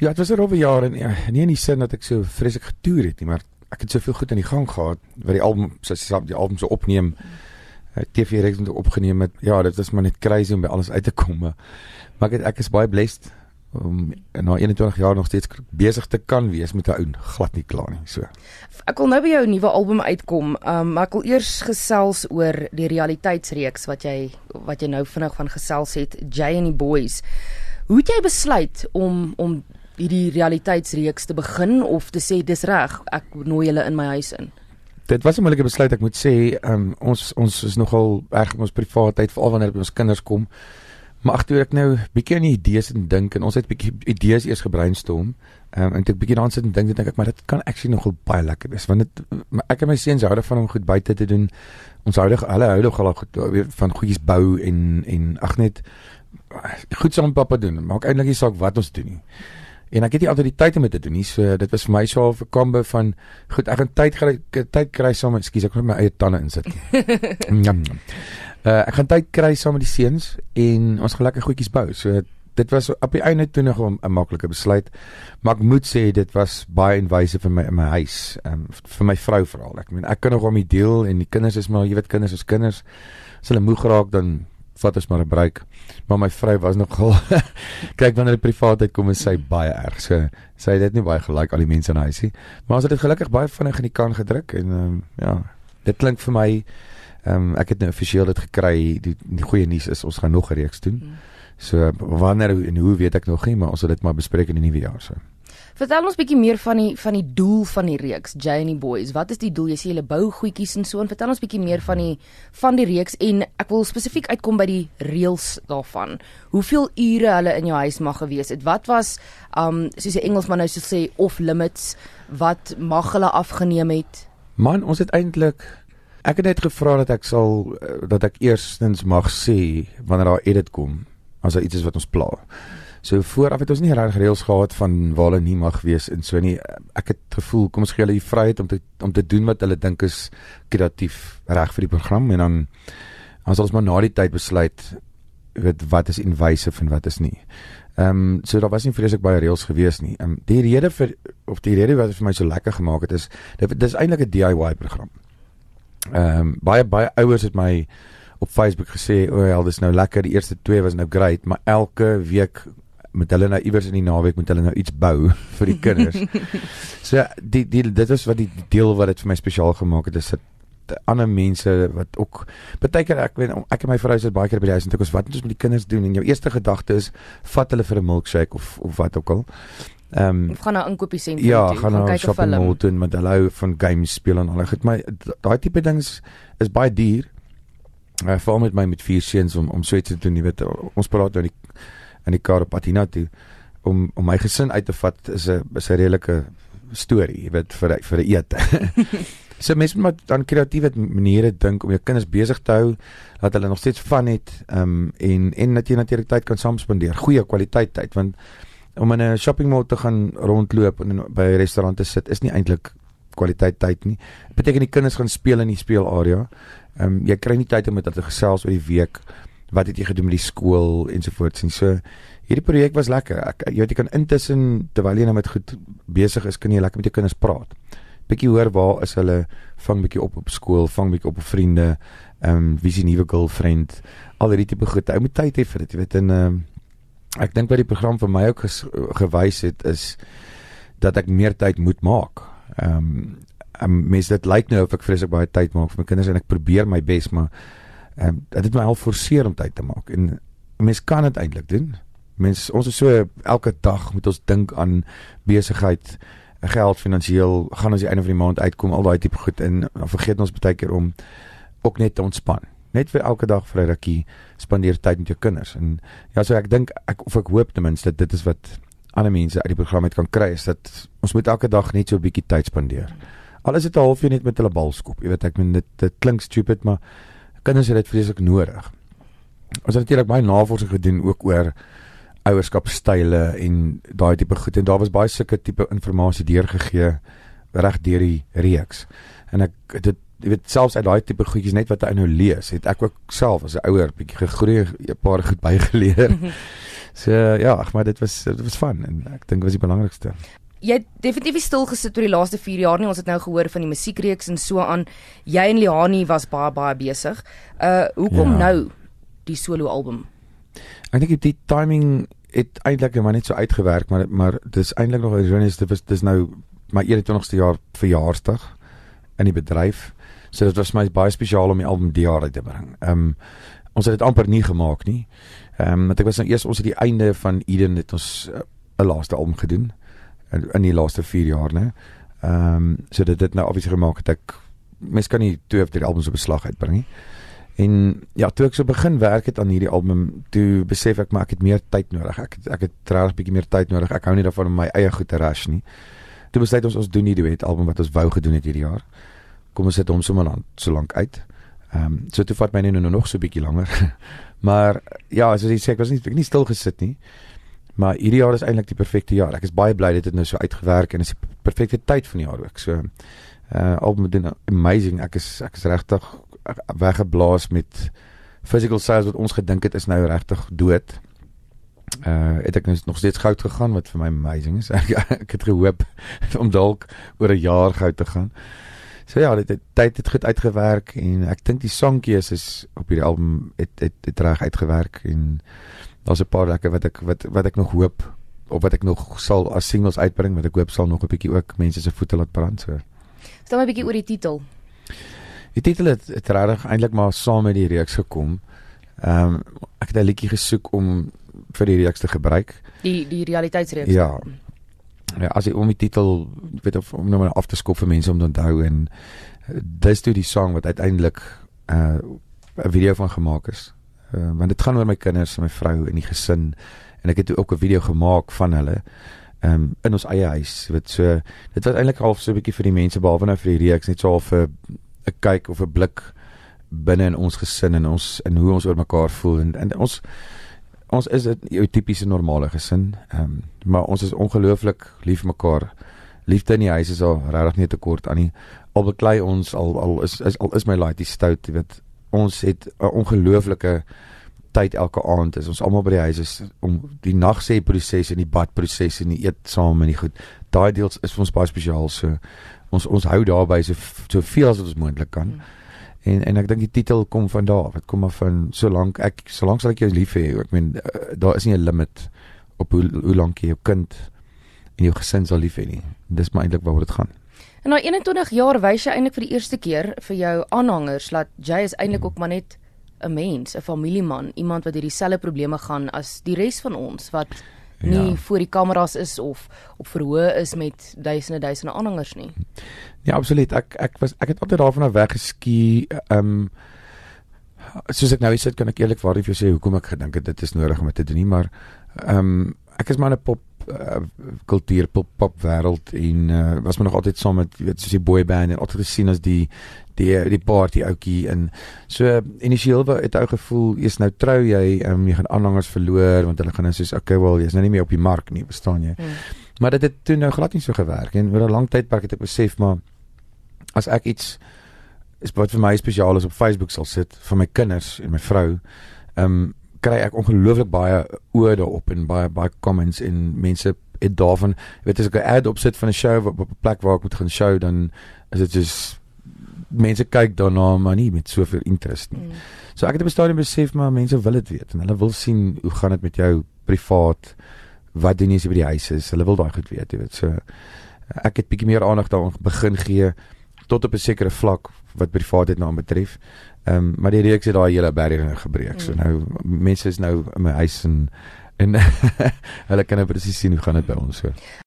Ja, dit was 'n rowwe jaar en ja, nie in die sin dat ek so vreeslik getoer het nie, maar ek het soveel goed aan die gang gehad wat die album sê die album so opneem. Uh, TV reeks het opgeneem met ja, dit was maar net crazy om by alles uit te kom. Maar, maar ek het, ek is baie blessed om na 21 jaar nog steeds besig te kan wees met 'n ou glad nie klaar nie. So. Ek wil nou by jou nuwe album uitkom. Um maar ek wil eers gesels oor die realiteitsreeks wat jy wat jy nou vinnig van gesels het, Jay and the Boys. Hoe het jy besluit om om hierdie realiteitsreeks te begin of te sê dis reg, ek nooi julle in my huis in? Dit was 'n moeilike besluit, ek moet sê, um ons ons is nogal erg ons privaatheid veral wanneer ons kinders kom. Maar ag toe ek nou bietjie aan die idees en dink en ons het bietjie idees eers gebrainstorm. Ehm um, en ek bietjie daaraan sit en dink en dink ek maar dit kan actually nogal baie lekker wees want dit ek en my seuns hou daarvan om goed buite te doen. Ons hou hulle hou nog al goed van goedjies bou en en ag net goed saam met pappa doen. Maak eintlik nie saak wat ons doen nie. En ek het nie altyd die tyd om dit te doen nie. So dit was vir my so 'n kombo van goed ek gaan tyd kry tyd kry saam met ekskuus ek moet my eie tande insit. Uh ek gaan tyd kry saam met die seuns en ons gaan lekker goedjies bou. So dit was op die einde toe nog 'n maklike besluit. Maar ek moet sê dit was baie inwyse vir my in my huis, um vir my vrou veral. Ek meen ek kan nog om die deel en die kinders is maar jy weet kinders is kinders. As hulle moeg raak dan vat ons maar 'n breek. Maar my vrou was nogal kyk wanneer die privaatheid kom en sy baie erg. So sy het dit nie baie gelike al die mense in die huisie. Maar ons het dit gelukkig baie vinnig in die kan gedruk en um ja, dit klink vir my Ehm um, ek het nou offisieel dit gekry. Die, die goeie nuus is ons gaan nog 'n reeks doen. Hmm. So wanneer en hoe weet ek nog nie, maar ons sal dit maar bespreek in die nuwe jaar so. Vertel ons bietjie meer van die van die doel van die reeks Janie Boys. Wat is die doel? Jy sê julle bou goedjies en so en vertel ons bietjie meer van die van die reeks en ek wil spesifiek uitkom by die reëls daarvan. Hoeveel ure hulle in jou huis mag gewees het? Wat was um soos 'n Engelsman nou sê off limits? Wat mag hulle afgeneem het? Man, ons het eintlik Ek het net gevra dat ek sal eh, dat ek eerstens mag sê wanneer daar edit kom as daar iets is wat ons pla. So vooraf het ons nie reg reëls gehad van waar hulle nie mag wees en so nie. Ek het gevoel kom ons gee hulle die vryheid om te om te doen wat hulle dink is kreatief reg vir die program en dan as ons maar na die tyd besluit weet wat is invasief en wat is nie. Ehm um, so daar was nie vreeslik baie reëls gewees nie. Ehm um, die rede vir of die rede wat vir my so lekker gemaak het is dit, dit is eintlik 'n DIY program. Ehm um, baie baie ouers het my op Facebook gesê, "O, oh, dis nou lekker. Die eerste twee was nou great, maar elke week met hulle nou iewers in die naweek moet hulle nou iets bou vir die kinders." so die die dit is wat die deel wat dit vir my spesiaal gemaak het is dit ander mense wat ook baie keer ek weet ek en my vrou sit baie keer by die huis en dink ons wat moet ons met die kinders doen en jou eerste gedagte is vat hulle vir 'n milkshake of of wat ook al Ehm um, of gaan na inkopiesentrum ja, toe, gaan na shopping mall toe met hulle hou van games speel en al. Goed, my daai tipe dings is baie duur. Uh, val met my met vier seuns om om so iets te doen, jy weet. Ons praat nou in die in die kar op Patina toe om om my gesin uit te vat is 'n is 'n redelike storie, jy weet vir vir 'n ete. so mense moet dan kreatiewe maniere dink om jou kinders besig te hou dat hulle nog steeds van het ehm um, en en dat jy natuurlik tyd kan saam spandeer, goeie kwaliteit tyd want om in 'n shopping mall te gaan rondloop en by 'n restaurant te sit is nie eintlik kwaliteit tyd nie. Dit beteken die kinders gaan speel in die speelarea. Ehm um, jy kry nie tyd om met hulle te gesels oor die week. Wat het jy gedoen met die skool ensovoorts en so. Hierdie projek was lekker. Ek jy weet jy kan intussen terwyl jy nou met goed besig is, kan jy lekker met jou kinders praat. Bietjie hoor waar is hulle vang bietjie op op skool, vang bietjie op op vriende. Ehm um, wie is die nuwe girlfriend? Al hierdie tipe goed. Ou moet tyd hê vir dit, jy weet en ehm um, ek dink wat die program vir my ook ges, gewys het is dat ek meer tyd moet maak. Ehm um, mens dit lyk nou of ek vreeslik baie tyd maak vir my kinders en ek probeer my bes maar ehm um, dit het my al forceer om tyd te maak en mens kan dit eintlik doen. Mens ons is so elke dag moet ons dink aan besigheid, geld, finansiëel, gaan ons die einde van die maand uitkom, al daai tipe goed en dan vergeet ons baie keer om ook net te ontspan net vir elke dag vir 'n rukkie spandeer tyd met jou kinders. En ja, so ek dink ek of ek hoop ten minste dit is wat ander mense uit die program het kan kry is dat ons moet elke dag net so 'n bietjie tyd spandeer. Al is dit 'n halfuur net met hulle bal skop. Jy weet ek meen dit dit klink stupid, maar kinders het dit vreeslik nodig. Ons het natuurlik baie navorsing gedoen ook oor ouerskapstyle en daai tipe goed en daar was baie sulke tipe inligting deurgegee reg deur die reeks. En ek dit jy weet selfs uit daai tipe goedjies net wat hy nou lees, het ek ook self as 'n ouer bietjie gegroei, 'n paar goed bygeleer. So ja, ag maar dit was dit was fun en ek dink was die belangrikste. Jy het definitief stil gesit oor die laaste 4 jaar nie. Ons het nou gehoor van die musiekreeks en so aan. Jy en Liani was baie baie besig. Uh hoekom ja. nou die solo album? Ek dink die timing het eintlik maar net so uitgewerk, maar maar dis eintlik nog ironies dit was dis nou my 21ste jaar verjaarsdag in die bedryf. So dit was my baie spesiaal om die album die jaar uit te bring. Ehm um, ons het dit amper nie gemaak nie. Ehm um, want ek was nou eers ons het die einde van Eden het ons eh, 'n uh, laaste album gedoen in, in die laaste 4 jaar, né? Ehm um, so dit het nou obviously gemaak dat ek mens kan nie twee of drie albums op beslag uitbring nie. En ja, toe ek so begin werk het aan hierdie album, toe besef ek maar ek het meer tyd nodig. Ek het, ek het regtig bietjie meer tyd nodig. Ek hou nie daarvan om my eie goed te rush nie. Toe besluit ons ons doen nie die wet album wat ons wou gedoen het hierdie jaar. Kom ons sit hom sommer dan so lank uit. Ehm um, so toe vat my nou nog so 'n bietjie langer. maar ja, soos jy sê, ek was nie ek nie stil gesit nie. Maar hierdie jaar is eintlik die perfekte jaar. Ek is baie bly dit het nou so uitgewerk en is die perfekte tyd van die jaar ook. So uh album doen amazing. Ek is ek is regtig weggeblaas met physical sales wat ons gedink het is nou regtig dood. Uh het ek nou nog steeds goud gegaan wat vir my amazing is. Ek, het gehoop om dalk oor 'n jaar goud te gaan. So ja, dit het tyd het goed uitgewerk en ek dink die songkies is op hierdie album het het, het reg uitgewerk en daar's 'n paar lekker wat ek wat wat ek nog hoop of wat ek nog sal as singles uitbring wat ek hoop sal nog 'n bietjie ook mense se voete laat brand so. Stel my 'n bietjie oor die titel. Die titel het, het regtig eintlik maar saam met die reeks gekom. Ehm um, ek het 'n liedjie gesoek om vir die reeks te gebruik. Die die realiteitsreeks. Ja. Ja, as ek om die titel weet of om nou maar af te skop vir mense om te onthou en eh, dis toe die song wat uiteindelik 'n uh, video van gemaak is. Uh, want dit gaan oor my kinders en my vrou en die gesin en ek het ook 'n video gemaak van hulle um, in ons eie huis. Wat so dit was eintlik half so 'n bietjie vir die mense behalwe nou vir die reeks net so half 'n 'n kyk of 'n blik binne in ons gesin en ons en hoe ons oor mekaar voel en, en ons ons is 'n tipiese normale gesin. Ehm um, maar ons is ongelooflik lief mekaar. Liefde in die huis is al regtig nie tekort aan nie. Al beklei ons al al is, is al is my laaitie stout, jy weet. Ons het 'n ongelooflike tyd elke aand. Is ons almal by die huis is om die nagsê proses en die badproses en die eet saam en die goed. Daai deels is vir ons baie spesiaal so. Ons ons hou daarby so soveel as wat ons moontlik kan. Hmm. En en ek dink die titel kom van daar. Dit kom af van solank ek solank sal ek jou lief hê. Ek meen uh, daar is nie 'n limit op hoe hoe lank jy jou kind en jou gesin sal lief hê nie. Dis maar eintlik waaroor dit gaan. En na 21 jaar wys jy eintlik vir die eerste keer vir jou aanhangers dat jy is eintlik ook maar net 'n mens, 'n familieman, iemand wat hierdie selfde probleme gaan as die res van ons wat nie ja. voor die kameras is of op verhoog is met duisende duisende aanhangers nie. Ja, absoluut. Ek ek was ek het altyd daarvan af weggeskie. Ehm um, soos ek nou sit kan ek eerlikwaar vir jou sê hoekom ek gedink het dit is nodig om dit te doen nie, maar ehm um, ek is maar 'n pop uh, kultuur pop pop wêreld en uh, was maar nog altyd saam met weet soos die boy band en altyd gesien as die die die party ouetjie en so initieel het ou gevoel jy's nou trou jy um, jy gaan aanhangers verloor want hulle gaan nou sê okay wel jy's nou nie meer op die mark nie verstaan jy mm. maar dit het toe nou glad nie so gewerk en oor 'n lang tydperk het ek besef maar as ek iets is wat vir my spesiaal is op Facebook sal sit vir my kinders en my vrou ehm um, kry ek ongelooflik baie oor daarop en baie baie comments en mense het daarvan weet as ek 'n ad opsit van 'n show op 'n plek waar ek moet gaan show dan is dit just mense kyk daarna maar nie met soveel interest nie. Mm. So ek het op 'n stadium besef maar mense wil dit weet en hulle wil sien hoe gaan dit met jou privaat wat doen jy as jy by die huis is? Hulle wil daai goed weet, jy weet. So ek het bietjie meer aandag daaraan begin gee tot op 'n sekere vlak wat privaatheid nou betref. Ehm um, maar die reeks het daai hele barrière gebreek. Mm. So nou mense is nou in my huis en en hulle kan nou presies sien hoe gaan dit by ons so.